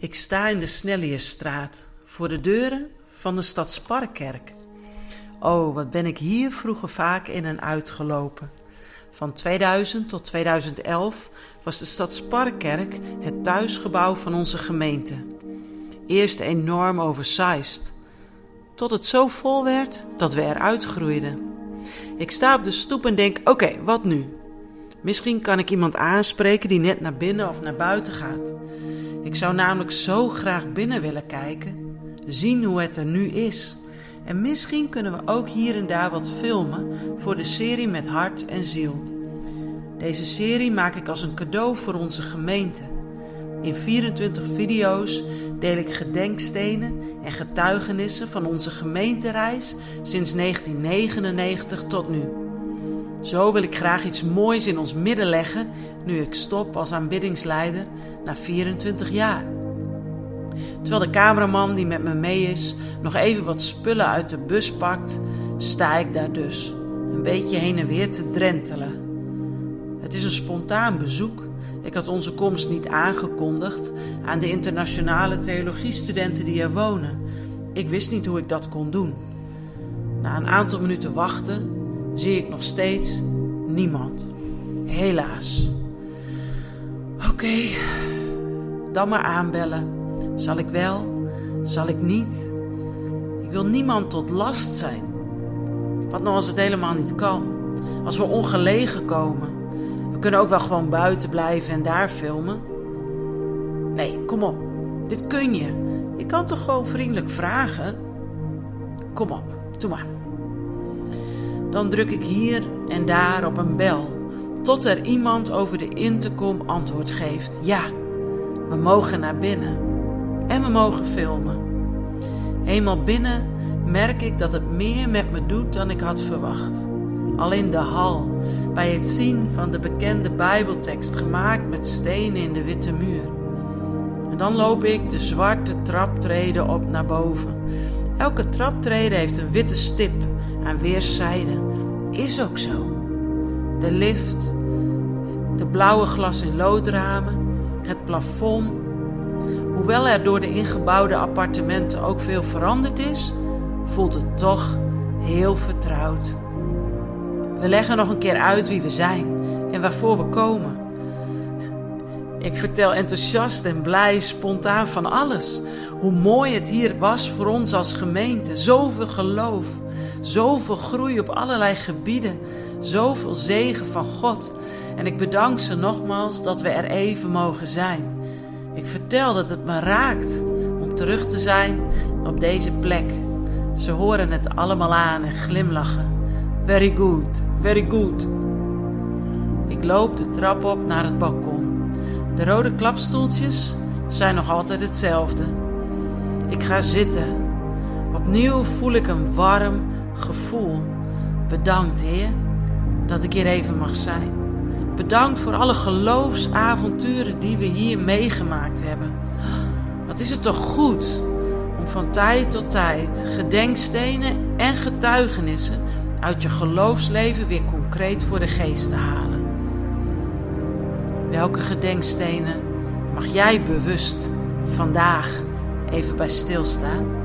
Ik sta in de Snellierstraat voor de deuren van de Stadsparkkerk. Oh, wat ben ik hier vroeger vaak in en uit gelopen. Van 2000 tot 2011 was de Stadsparkkerk het thuisgebouw van onze gemeente. Eerst enorm oversized, tot het zo vol werd dat we eruit groeiden. Ik sta op de stoep en denk: oké, wat nu? Misschien kan ik iemand aanspreken die net naar binnen of naar buiten gaat. Ik zou namelijk zo graag binnen willen kijken, zien hoe het er nu is. En misschien kunnen we ook hier en daar wat filmen voor de serie met hart en ziel. Deze serie maak ik als een cadeau voor onze gemeente. In 24 video's deel ik gedenkstenen en getuigenissen van onze gemeentereis sinds 1999 tot nu. Zo wil ik graag iets moois in ons midden leggen nu ik stop als aanbiddingsleider na 24 jaar. Terwijl de cameraman die met me mee is nog even wat spullen uit de bus pakt, sta ik daar dus, een beetje heen en weer te drentelen. Het is een spontaan bezoek. Ik had onze komst niet aangekondigd aan de internationale theologiestudenten die er wonen. Ik wist niet hoe ik dat kon doen. Na een aantal minuten wachten zie ik nog steeds niemand. Helaas. Oké, dan maar aanbellen. Zal ik wel? Zal ik niet? Ik wil niemand tot last zijn. Wat nou als het helemaal niet kan? Als we ongelegen komen? We kunnen ook wel gewoon buiten blijven en daar filmen. Nee, kom op. Dit kun je. Je kan toch gewoon vriendelijk vragen? Kom op, doe maar. Dan druk ik hier en daar op een bel, tot er iemand over de intercom antwoord geeft. Ja, we mogen naar binnen en we mogen filmen. Eenmaal binnen merk ik dat het meer met me doet dan ik had verwacht. Al in de hal, bij het zien van de bekende Bijbeltekst gemaakt met stenen in de witte muur. En dan loop ik de zwarte traptreden op naar boven. Elke traptrede heeft een witte stip aan weerszijden. Is ook zo. De lift, de blauwe glas in loodramen, het plafond. Hoewel er door de ingebouwde appartementen ook veel veranderd is, voelt het toch heel vertrouwd. We leggen nog een keer uit wie we zijn en waarvoor we komen. Ik vertel enthousiast en blij, spontaan van alles. Hoe mooi het hier was voor ons als gemeente. Zoveel geloof, zoveel groei op allerlei gebieden, zoveel zegen van God. En ik bedank ze nogmaals dat we er even mogen zijn. Ik vertel dat het me raakt om terug te zijn op deze plek. Ze horen het allemaal aan en glimlachen. Very good, very good. Ik loop de trap op naar het balkon. De rode klapstoeltjes zijn nog altijd hetzelfde. Ik ga zitten. Opnieuw voel ik een warm gevoel. Bedankt, Heer, dat ik hier even mag zijn. Bedankt voor alle geloofsavonturen die we hier meegemaakt hebben. Wat is het toch goed om van tijd tot tijd gedenkstenen en getuigenissen uit je geloofsleven weer concreet voor de geest te halen. Welke gedenkstenen mag jij bewust vandaag even bij stilstaan?